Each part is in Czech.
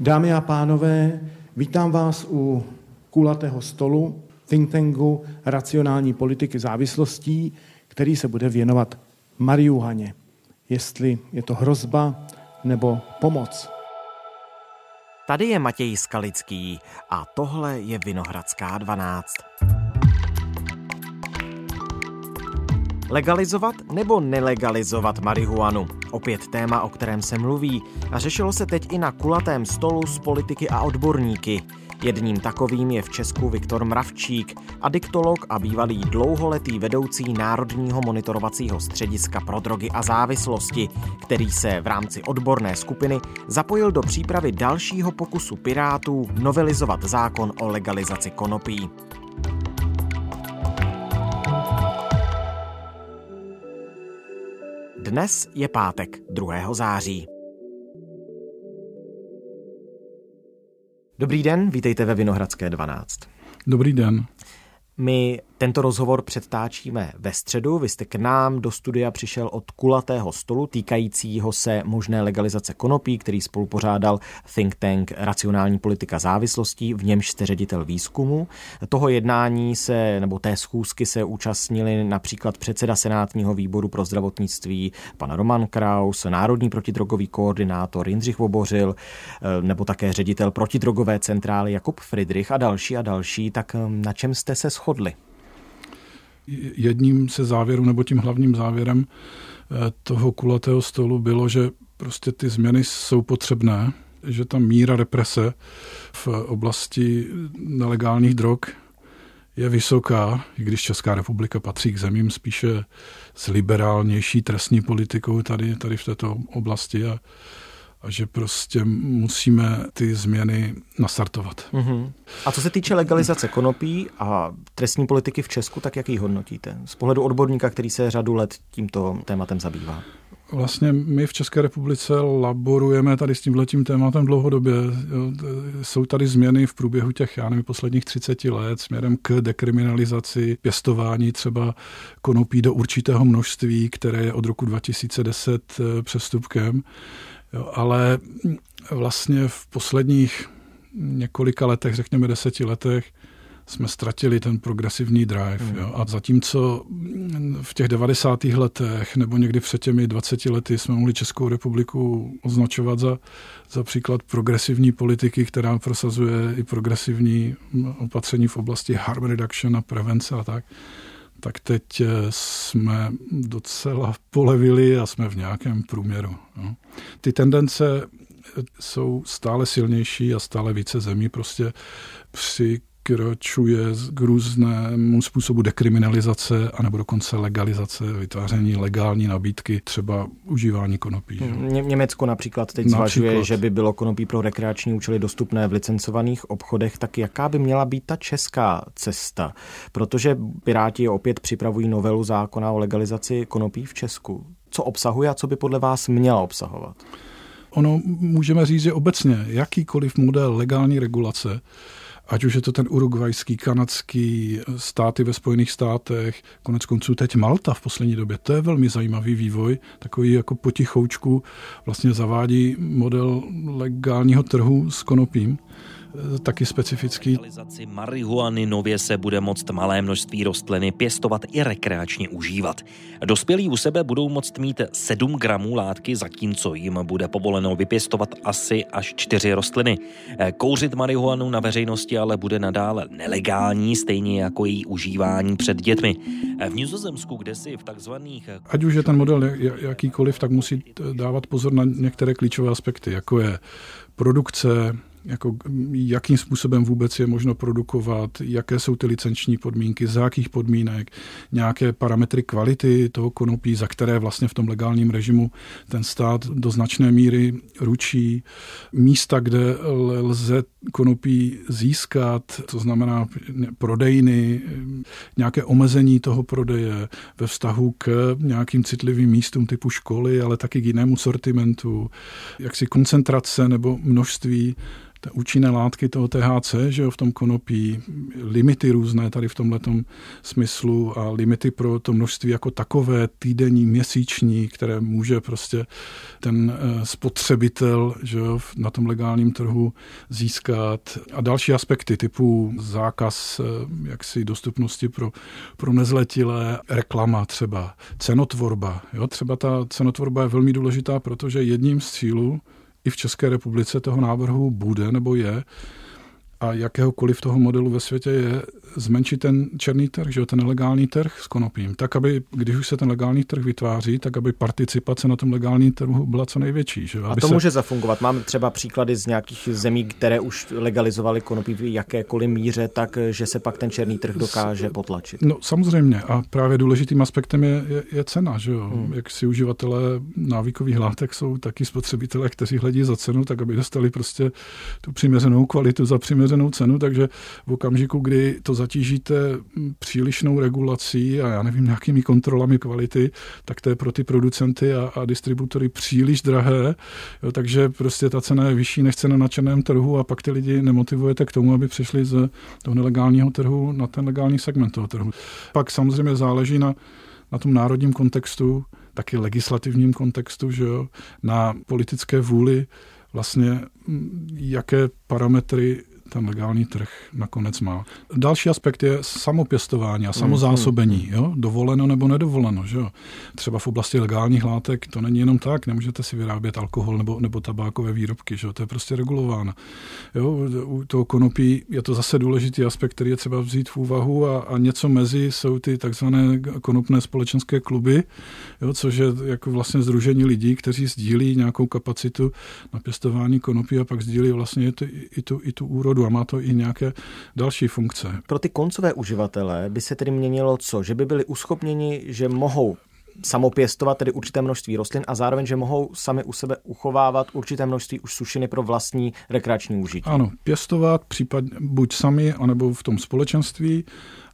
Dámy a pánové, vítám vás u kulatého stolu think tanku racionální politiky závislostí, který se bude věnovat marihuaně. Jestli je to hrozba nebo pomoc. Tady je Matěj Skalický a tohle je Vinohradská 12. Legalizovat nebo nelegalizovat marihuanu? Opět téma, o kterém se mluví a řešilo se teď i na kulatém stolu s politiky a odborníky. Jedním takovým je v Česku Viktor Mravčík, adiktolog a bývalý dlouholetý vedoucí Národního monitorovacího střediska pro drogy a závislosti, který se v rámci odborné skupiny zapojil do přípravy dalšího pokusu Pirátů novelizovat zákon o legalizaci konopí. Dnes je pátek 2. září. Dobrý den, vítejte ve Vinohradské 12. Dobrý den. My tento rozhovor předtáčíme ve středu. Vy jste k nám do studia přišel od kulatého stolu týkajícího se možné legalizace konopí, který spolupořádal think tank Racionální politika závislostí, v němž jste ředitel výzkumu. Toho jednání se, nebo té schůzky se účastnili například předseda Senátního výboru pro zdravotnictví, pan Roman Kraus, národní protidrogový koordinátor Jindřich Vobořil, nebo také ředitel protidrogové centrály Jakub Friedrich a další a další. Tak na čem jste se shodli? Jedním se závěrů nebo tím hlavním závěrem eh, toho kulatého stolu bylo, že prostě ty změny jsou potřebné, že ta míra represe v oblasti nelegálních drog je vysoká, i když Česká republika patří k zemím spíše s liberálnější trestní politikou tady, tady v této oblasti a a že prostě musíme ty změny nastartovat. Uh-huh. A co se týče legalizace konopí a trestní politiky v Česku, tak jak ji hodnotíte? Z pohledu odborníka, který se řadu let tímto tématem zabývá. Vlastně my v České republice laborujeme tady s tímhletím tématem dlouhodobě. Jsou tady změny v průběhu těch, já nevím, posledních 30 let směrem k dekriminalizaci pěstování třeba konopí do určitého množství, které je od roku 2010 eh, přestupkem. Jo, ale vlastně v posledních několika letech, řekněme deseti letech, jsme ztratili ten progresivní drive. Mm. Jo. A zatímco v těch 90. letech nebo někdy před těmi 20 lety jsme mohli Českou republiku označovat za, za příklad progresivní politiky, která prosazuje i progresivní opatření v oblasti harm reduction a prevence a tak, tak teď eh, jsme docela polevili a jsme v nějakém průměru. No. Ty tendence eh, jsou stále silnější a stále více zemí prostě při přikročuje k různému způsobu dekriminalizace anebo dokonce legalizace, vytváření legální nabídky, třeba užívání konopí. Ně- Německo například teď například. zvažuje, že by bylo konopí pro rekreační účely dostupné v licencovaných obchodech, tak jaká by měla být ta česká cesta? Protože Piráti opět připravují novelu zákona o legalizaci konopí v Česku. Co obsahuje a co by podle vás měla obsahovat? Ono můžeme říct, že obecně jakýkoliv model legální regulace ať už je to ten urugvajský, kanadský, státy ve Spojených státech, konec konců teď Malta v poslední době. To je velmi zajímavý vývoj, takový jako potichoučku vlastně zavádí model legálního trhu s konopím. Taky specifický. Marihuany nově se bude moct malé množství rostliny pěstovat i rekreačně užívat. Dospělí u sebe budou moct mít 7 gramů látky, zatímco jim bude povoleno vypěstovat asi až 4 rostliny. Kouřit marihuanu na veřejnosti ale bude nadále nelegální, stejně jako její užívání před dětmi. V Nizozemsku, kde si v takzvaných... Ať už je ten model jakýkoliv, tak musí dávat pozor na některé klíčové aspekty, jako je produkce, jako jakým způsobem vůbec je možno produkovat, jaké jsou ty licenční podmínky, za jakých podmínek, nějaké parametry kvality toho konopí, za které vlastně v tom legálním režimu ten stát do značné míry ručí, místa, kde lze konopí získat, to znamená prodejny, nějaké omezení toho prodeje ve vztahu k nějakým citlivým místům typu školy, ale taky k jinému sortimentu, jaksi koncentrace nebo množství ta účinné látky toho THC, že jo, v tom konopí, limity různé tady v tomhle smyslu a limity pro to množství jako takové, týdenní, měsíční, které může prostě ten eh, spotřebitel že jo, na tom legálním trhu získat a další aspekty typu zákaz eh, jaksi dostupnosti pro, pro nezletilé, reklama třeba, cenotvorba. Jo, třeba ta cenotvorba je velmi důležitá, protože jedním z cílů i v České republice toho návrhu bude nebo je, a jakéhokoliv toho modelu ve světě je zmenšit ten černý trh, že jo, ten nelegální trh s konopím, tak aby, když už se ten legální trh vytváří, tak aby participace na tom legálním trhu byla co největší. Že jo, aby a to se... může zafungovat. Máme třeba příklady z nějakých zemí, které už legalizovali konopí v jakékoliv míře, tak že se pak ten černý trh dokáže potlačit. No samozřejmě a právě důležitým aspektem je, je, je cena, že jo. Hmm. Jak si uživatelé návykových látek jsou taky spotřebitelé, kteří hledí za cenu, tak aby dostali prostě tu přiměřenou kvalitu za přiměřenou cenu, takže v okamžiku, kdy to zatížíte přílišnou regulací a já nevím, nějakými kontrolami kvality, tak to je pro ty producenty a, a distributory příliš drahé, jo, takže prostě ta cena je vyšší než cena na černém trhu a pak ty lidi nemotivujete k tomu, aby přešli z toho nelegálního trhu na ten legální segment toho trhu. Pak samozřejmě záleží na, na tom národním kontextu, taky legislativním kontextu, že jo, na politické vůli vlastně jaké parametry ten legální trh nakonec má. Další aspekt je samopěstování a samozásobení. Jo? Dovoleno nebo nedovoleno. Že jo? Třeba v oblasti legálních látek to není jenom tak, nemůžete si vyrábět alkohol nebo, nebo tabákové výrobky. Že jo? To je prostě regulováno. Jo? U toho konopí je to zase důležitý aspekt, který je třeba vzít v úvahu a, a něco mezi jsou ty takzvané konopné společenské kluby, jo? což je jako vlastně združení lidí, kteří sdílí nějakou kapacitu na pěstování konopí a pak sdílí vlastně i tu, i tu, i tu úrodu obchodu a má to i nějaké další funkce. Pro ty koncové uživatele by se tedy měnilo co? Že by byli uschopněni, že mohou samopěstovat tedy určité množství rostlin a zároveň, že mohou sami u sebe uchovávat určité množství už sušiny pro vlastní rekreační užití. Ano, pěstovat případně buď sami, anebo v tom společenství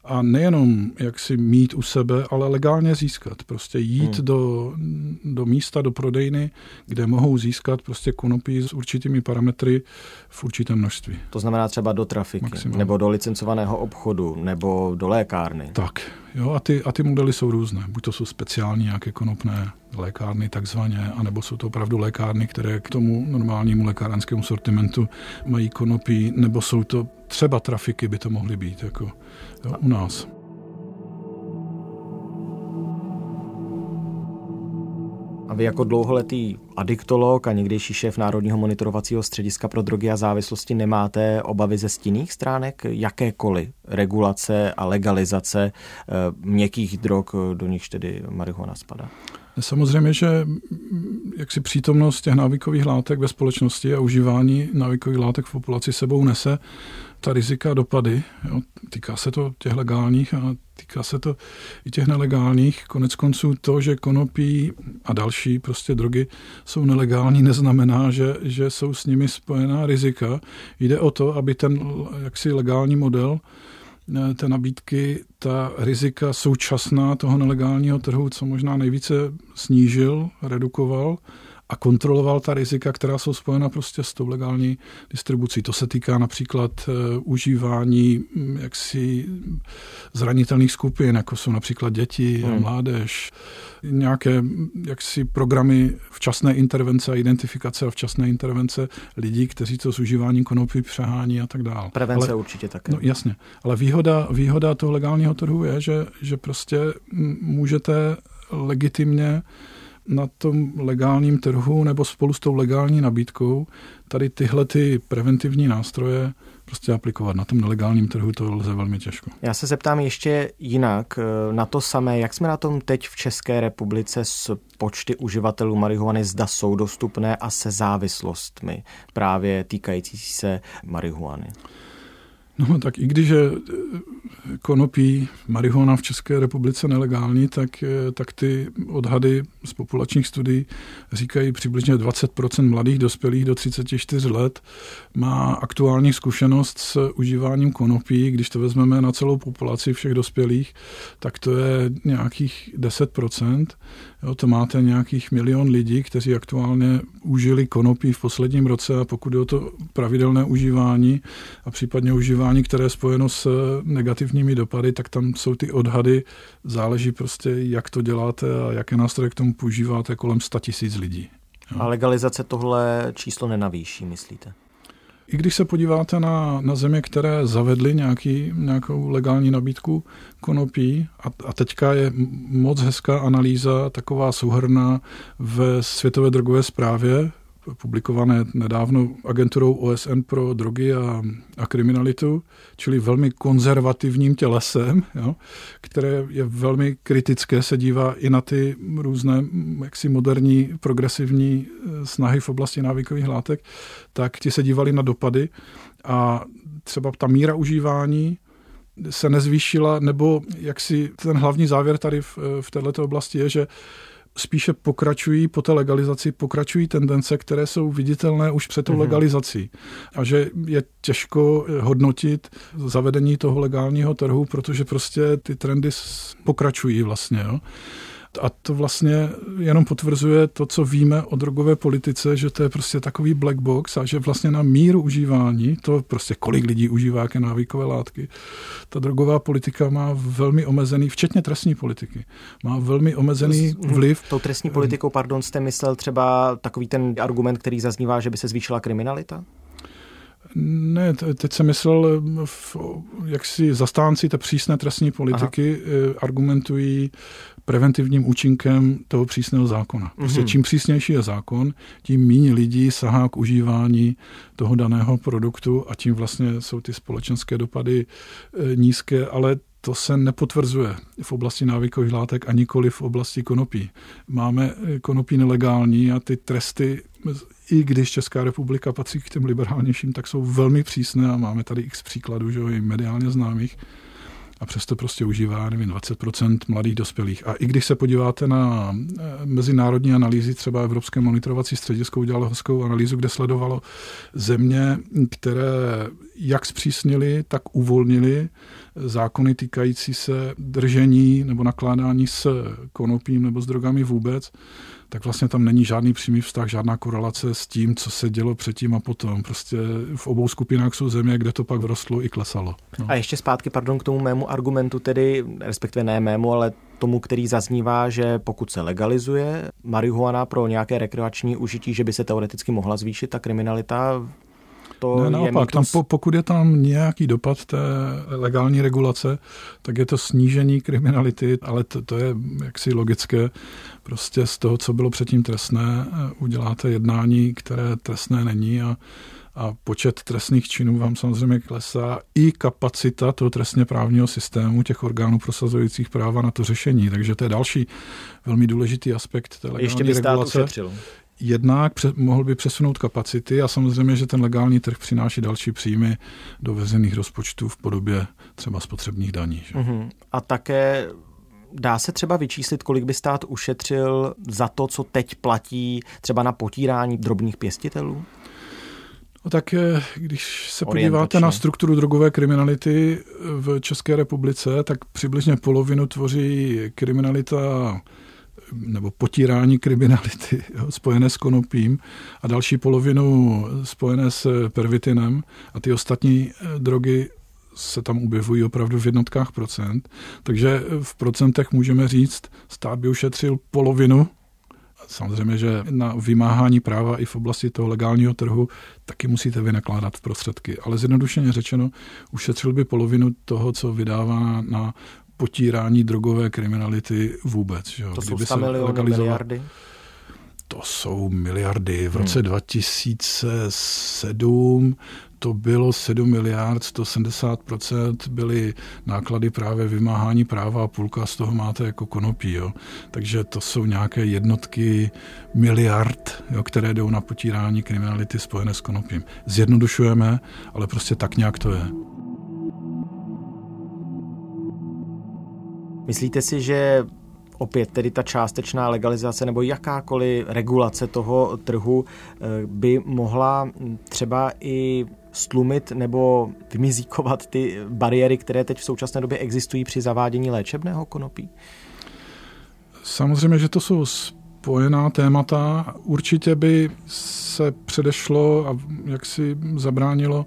a nejenom jak si mít u sebe, ale legálně získat. Prostě jít hmm. do, do místa, do prodejny, kde mohou získat prostě konopí s určitými parametry v určitém množství. To znamená třeba do trafiky, Maximum. nebo do licencovaného obchodu, nebo do lékárny. Tak, jo, a ty, a ty modely jsou různé. Buď to jsou speciální nějaké konopné lékárny takzvaně, anebo jsou to opravdu lékárny, které k tomu normálnímu lékárenskému sortimentu mají konopí, nebo jsou to třeba trafiky by to mohly být jako jo, u nás. A vy jako dlouholetý adiktolog a někdejší šéf Národního monitorovacího střediska pro drogy a závislosti nemáte obavy ze stinných stránek jakékoliv regulace a legalizace eh, měkkých drog, do nichž tedy marihuana spadá? Samozřejmě, že jaksi přítomnost těch návykových látek ve společnosti a užívání návykových látek v populaci sebou nese ta rizika dopady. Jo. Týká se to těch legálních a týká se to i těch nelegálních. Konec konců to, že konopí a další prostě drogy jsou nelegální, neznamená, že, že jsou s nimi spojená rizika. Jde o to, aby ten jaksi legální model Eh, té nabídky ta rizika současná toho nelegálního trhu co možná nejvíce snížil, redukoval a kontroloval ta rizika, která jsou spojena prostě s tou legální distribucí. To se týká například uh, užívání mm, jaksi zranitelných skupin, jako jsou například děti hmm. a mládež, nějaké mm, jaksi programy včasné intervence a identifikace a včasné intervence lidí, kteří to s užíváním konopí přehání a tak dále. Prevence ale, určitě také. No, jasně, ale výhoda, výhoda toho legálního trhu je, že, že prostě můžete legitimně na tom legálním trhu nebo spolu s tou legální nabídkou tady tyhle ty preventivní nástroje prostě aplikovat. Na tom nelegálním trhu to lze velmi těžko. Já se zeptám ještě jinak eh, na to samé. Jak jsme na tom teď v České republice s počty uživatelů marihuany, zda jsou dostupné a se závislostmi právě týkající se marihuany? No tak i když je eh, konopí marihuana v České republice nelegální, tak, eh, tak ty odhady z populačních studií říkají přibližně 20% mladých dospělých do 34 let má aktuální zkušenost s užíváním konopí. Když to vezmeme na celou populaci všech dospělých, tak to je nějakých 10%. Jo, to máte nějakých milion lidí, kteří aktuálně užili konopí v posledním roce a pokud je o to pravidelné užívání a případně užívání, které je spojeno s negativními dopady, tak tam jsou ty odhady, záleží prostě, jak to děláte a jaké nástroje k tomu používáte, kolem 100 tisíc lidí. Jo. A legalizace tohle číslo nenavýší, myslíte? I když se podíváte na, na země, které zavedly nějaký, nějakou legální nabídku konopí, a, a teďka je moc hezká analýza, taková souhrná v Světové drogové zprávě, publikované nedávno agenturou OSN pro drogy a, a kriminalitu, čili velmi konzervativním tělesem, jo, které je velmi kritické, se dívá i na ty různé jaksi moderní progresivní eh, snahy v oblasti návykových látek, tak ti se dívali na dopady a třeba ta míra užívání se nezvýšila, nebo jak si ten hlavní závěr tady v, v této oblasti je, že spíše pokračují po té legalizaci, pokračují tendence, které jsou viditelné už před tou mm-hmm. legalizací. A že je těžko hodnotit zavedení toho legálního trhu, protože prostě ty trendy pokračují vlastně. Jo. A to vlastně jenom potvrzuje to, co víme o drogové politice, že to je prostě takový black box a že vlastně na míru užívání, to prostě kolik lidí užívá jaké návykové látky, ta drogová politika má velmi omezený, včetně trestní politiky, má velmi omezený vliv. Tou trestní politikou, pardon, jste myslel třeba takový ten argument, který zaznívá, že by se zvýšila kriminalita? Ne, teď jsem myslel, jak si zastánci té přísné trestní politiky Aha. Eh, argumentují preventivním účinkem toho přísného zákona. Prostě mm-hmm. čím přísnější je zákon, tím méně lidí sahá k užívání toho daného produktu a tím vlastně jsou ty společenské dopady e, nízké, ale to se nepotvrzuje v oblasti návykových látek a nikoli v oblasti konopí. Máme e, konopí nelegální a ty tresty, i když Česká republika patří k těm liberálnějším, tak jsou velmi přísné a máme tady x příkladů, že jo, i mediálně známých a přesto prostě užívá, nevím, 20% mladých dospělých. A i když se podíváte na eh, mezinárodní analýzy, třeba Evropské monitorovací středisko udělalo hezkou analýzu, kde sledovalo země, které jak zpřísnili, tak uvolnili zákony týkající se držení nebo nakládání s konopím nebo s drogami vůbec, tak vlastně tam není žádný přímý vztah, žádná korelace s tím, co se dělo předtím a potom. Prostě v obou skupinách jsou země, kde to pak vrostlo i klesalo. No. A ještě zpátky, pardon, k tomu mému argumentu, tedy, respektive ne mému, ale tomu, který zaznívá, že pokud se legalizuje marihuana pro nějaké rekreační užití, že by se teoreticky mohla zvýšit ta kriminalita to ne, naopak, tam, po, pokud je tam nějaký dopad té legální regulace, tak je to snížení kriminality, ale to, to je jaksi logické. Prostě z toho, co bylo předtím trestné, uděláte jednání, které trestné není a a počet trestných činů vám samozřejmě klesá i kapacita toho trestně právního systému, těch orgánů prosazujících práva na to řešení. Takže to je další velmi důležitý aspekt té legální Ještě by regulace. Ušetřil jednak mohl by přesunout kapacity a samozřejmě, že ten legální trh přináší další příjmy do veřejných rozpočtů v podobě třeba spotřebních daní. Že? Uh-huh. A také Dá se třeba vyčíslit, kolik by stát ušetřil za to, co teď platí třeba na potírání drobných pěstitelů? No tak když se podíváte na strukturu drogové kriminality v České republice, tak přibližně polovinu tvoří kriminalita nebo potírání kriminality jo, spojené s konopím a další polovinu spojené s pervitinem a ty ostatní eh, drogy se tam objevují opravdu v jednotkách procent. Takže v procentech můžeme říct, stát by ušetřil polovinu Samozřejmě, že na vymáhání práva i v oblasti toho legálního trhu taky musíte vynakládat prostředky. Ale zjednodušeně řečeno, ušetřil by polovinu toho, co vydává na potírání drogové kriminality vůbec. Že? To Kdyby jsou 100 miliony, miliardy? To jsou miliardy. V roce hmm. 2007 to bylo 7 miliard, 170% byly náklady právě vymáhání práva a půlka z toho máte jako konopí. Jo. Takže to jsou nějaké jednotky miliard, jo, které jdou na potírání kriminality spojené s konopím. Zjednodušujeme, ale prostě tak nějak to je. Myslíte si, že opět tedy ta částečná legalizace nebo jakákoliv regulace toho trhu eh, by mohla třeba i stlumit nebo vymizíkovat ty bariéry, které teď v současné době existují při zavádění léčebného konopí? Samozřejmě, že to jsou spojená témata. Určitě by se předešlo a jak si zabránilo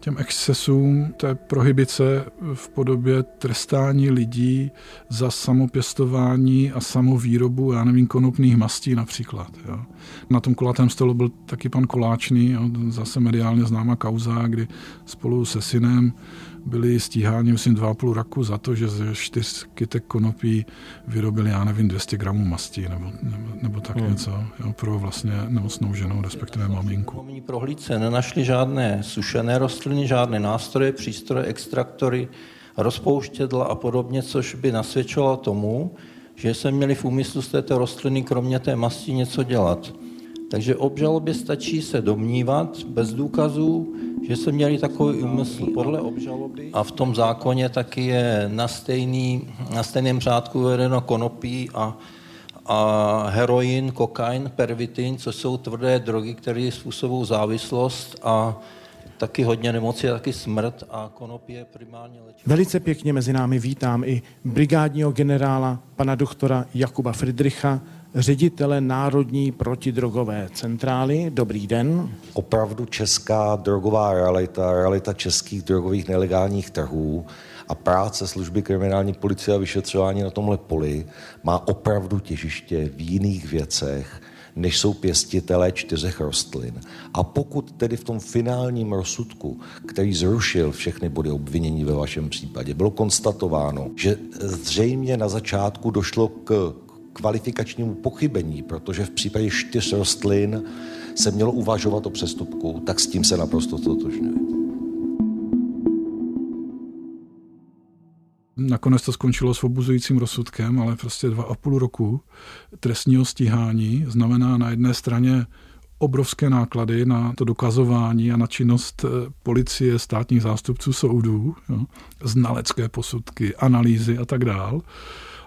těm excesům té prohybice v podobě trestání lidí za samopěstování a samovýrobu, já nevím, konopných mastí například. Jo. Na tom kulatém stolu byl taky pan Koláčný, jo, zase mediálně známá kauza, kdy spolu se synem byli stíháni, myslím, dva a půl roku za to, že ze čtyř kytek konopí vyrobili, já nevím, 200 gramů masti nebo, nebo, nebo tak hmm. něco jo, pro vlastně nemocnou ženu, respektive maminku. V prohlídce nenašli žádné sušené rostliny, žádné nástroje, přístroje, extraktory, rozpouštědla a podobně, což by nasvědčovalo tomu, že se měli v úmyslu z této rostliny kromě té masti něco dělat. Takže obžalobě stačí se domnívat bez důkazů, že se měli takový úmysl podle obžaloby a v tom zákoně taky je na, stejný, na stejném řádku uvedeno konopí a, a heroin, kokain, pervitin, což jsou tvrdé drogy, které způsobují závislost a taky hodně nemocí, taky smrt a konopí je primárně léčivé. Velice pěkně mezi námi vítám i brigádního generála pana doktora Jakuba Friedricha, ředitele Národní protidrogové centrály. Dobrý den. Opravdu česká drogová realita, realita českých drogových nelegálních trhů a práce služby kriminální policie a vyšetřování na tomhle poli má opravdu těžiště v jiných věcech, než jsou pěstitelé čtyřech rostlin. A pokud tedy v tom finálním rozsudku, který zrušil všechny body obvinění ve vašem případě, bylo konstatováno, že zřejmě na začátku došlo k kvalifikačnímu pochybení, protože v případě čtyř rostlin se mělo uvažovat o přestupku, tak s tím se naprosto totožňuji. Nakonec to skončilo svobozujícím rozsudkem, ale prostě dva a půl roku trestního stíhání znamená na jedné straně obrovské náklady na to dokazování a na činnost eh, policie, státních zástupců soudů, jo, znalecké posudky, analýzy a tak dál.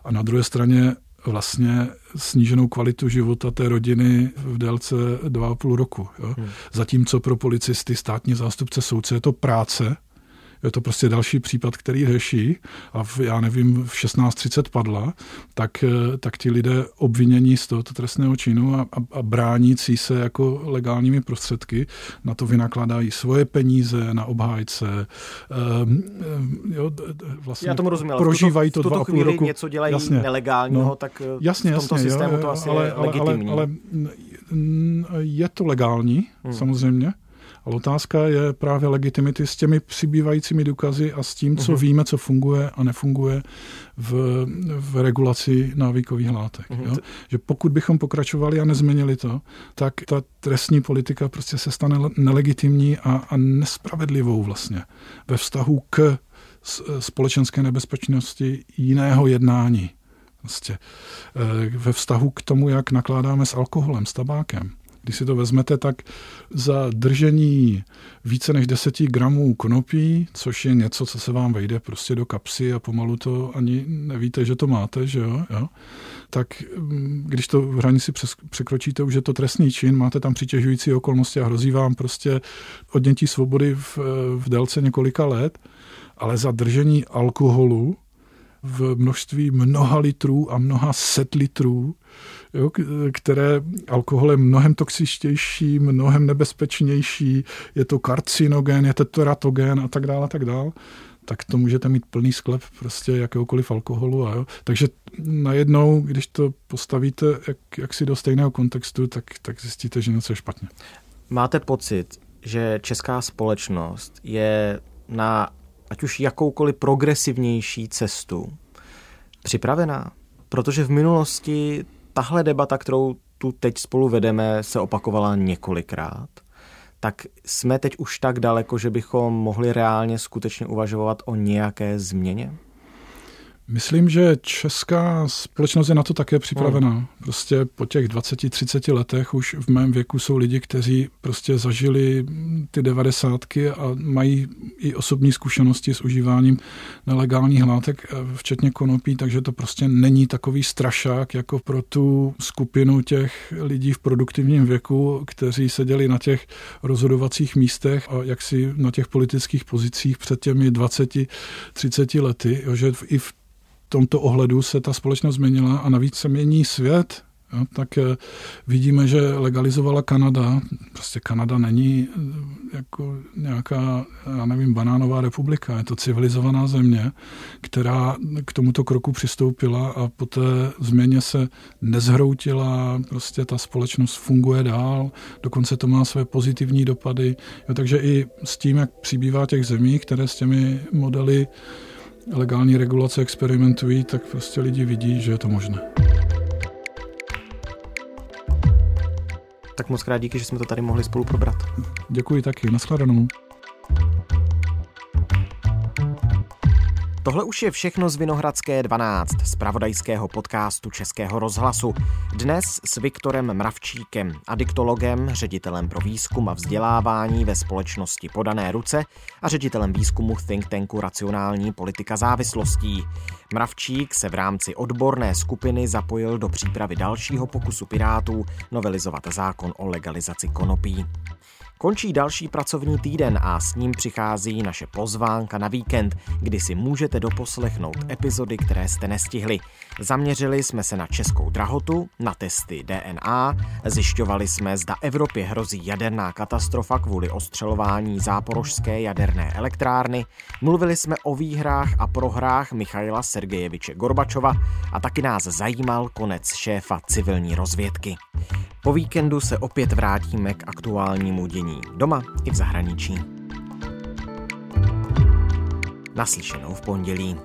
A na druhé straně vlastně sníženou kvalitu života té rodiny v délce dva a půl roku. Jo. Hmm. Zatímco pro policisty, státní zástupce, soudce je to práce, je to prostě další případ, který řeší a v, já nevím, v 16.30 padla, tak, eh, tak ti lidé obvinění z tohoto trestného činu a, a, a bránící se jako legálními prostředky na to vynakládají svoje peníze na obhájce. Um, jo, vlastně Já tomu rozumím, ale prožívají to dva a půl roku. něco dělají jasně, nelegálního, no, tak eh, jasně, v tomto jasně, systému jo, to asi ale, je ale, legitimní. Ale, ale je to legální, hmm. samozřejmě, ale otázka je právě legitimity s těmi přibývajícími důkazy a s tím, co uh-huh. víme, co funguje a nefunguje v, v regulaci návykových látek. Uh-huh. Jo? Že pokud bychom pokračovali a nezměnili to, tak ta trestní politika prostě se stane nelegitimní a, a nespravedlivou vlastně ve vztahu k společenské nebezpečnosti jiného jednání. Vlastně, ve vztahu k tomu, jak nakládáme s alkoholem, s tabákem. Když si to vezmete, tak za držení více než 10 gramů konopí, což je něco, co se vám vejde prostě do kapsy a pomalu to ani nevíte, že to máte, že jo, jo? tak mm, když to v hranici překročíte, už je to trestný čin, máte tam přitěžující okolnosti a hrozí vám prostě odnětí svobody v, v délce několika let, ale za držení alkoholu v množství mnoha litrů a mnoha set litrů, jo, které alkohol je mnohem toxičtější, mnohem nebezpečnější, je to karcinogen, je to teratogen a tak dále a tak dále tak to můžete mít plný sklep prostě jakéhokoliv alkoholu. A jo. Takže najednou, když to postavíte jak, jak si do stejného kontextu, tak, tak zjistíte, že něco je špatně. Máte pocit, že česká společnost je na ať už jakoukoliv progresivnější cestu připravená? Protože v minulosti tahle debata, kterou tu teď spolu vedeme, se opakovala několikrát. Tak jsme teď už tak daleko, že bychom mohli reálně skutečně uvažovat o nějaké změně? Myslím, že česká společnost je na to také připravená. Hmm. Prostě po těch 20-30 letech už v mém věku jsou lidi, kteří prostě zažili ty devadesátky a mají i osobní zkušenosti s užíváním nelegálních látek, eh, včetně konopí, takže to prostě není takový strašák jako pro tu skupinu těch lidí v produktivním věku, kteří seděli na těch rozhodovacích místech a jaksi na těch politických pozicích před těmi 20-30 lety, že i v tomto ohledu se ta společnost změnila a navíc se mění svět, Jo, tak eh, vidíme, že legalizovala Kanada. Prostě Kanada není eh, jako nějaká, já nevím, banánová republika. Je to civilizovaná země, která k tomuto kroku přistoupila a po té změně se nezhroutila. Prostě ta společnost funguje dál, dokonce to má své pozitivní dopady. Jo, takže i s tím, jak přibývá těch zemí, které s těmi modely legální regulace experimentují, tak prostě lidi vidí, že je to možné. Tak moc krát díky, že jsme to tady mohli spolu probrat. Děkuji taky, nashledanou. Tohle už je všechno z Vinohradské 12, z pravodajského podcastu Českého rozhlasu. Dnes s Viktorem Mravčíkem, adiktologem, ředitelem pro výzkum a vzdělávání ve společnosti Podané ruce a ředitelem výzkumu think tanku Racionální politika závislostí. Mravčík se v rámci odborné skupiny zapojil do přípravy dalšího pokusu Pirátů novelizovat zákon o legalizaci konopí. Končí další pracovní týden a s ním přichází naše pozvánka na víkend, kdy si můžete doposlechnout epizody, které jste nestihli. Zaměřili jsme se na českou drahotu, na testy DNA, zjišťovali jsme, zda Evropě hrozí jaderná katastrofa kvůli ostřelování záporožské jaderné elektrárny, mluvili jsme o výhrách a prohrách Michaila Sergejeviče Gorbačova a taky nás zajímal konec šéfa civilní rozvědky. Po víkendu se opět vrátíme k aktuálnímu dění doma i v zahraničí. Naslyšenou v pondělí.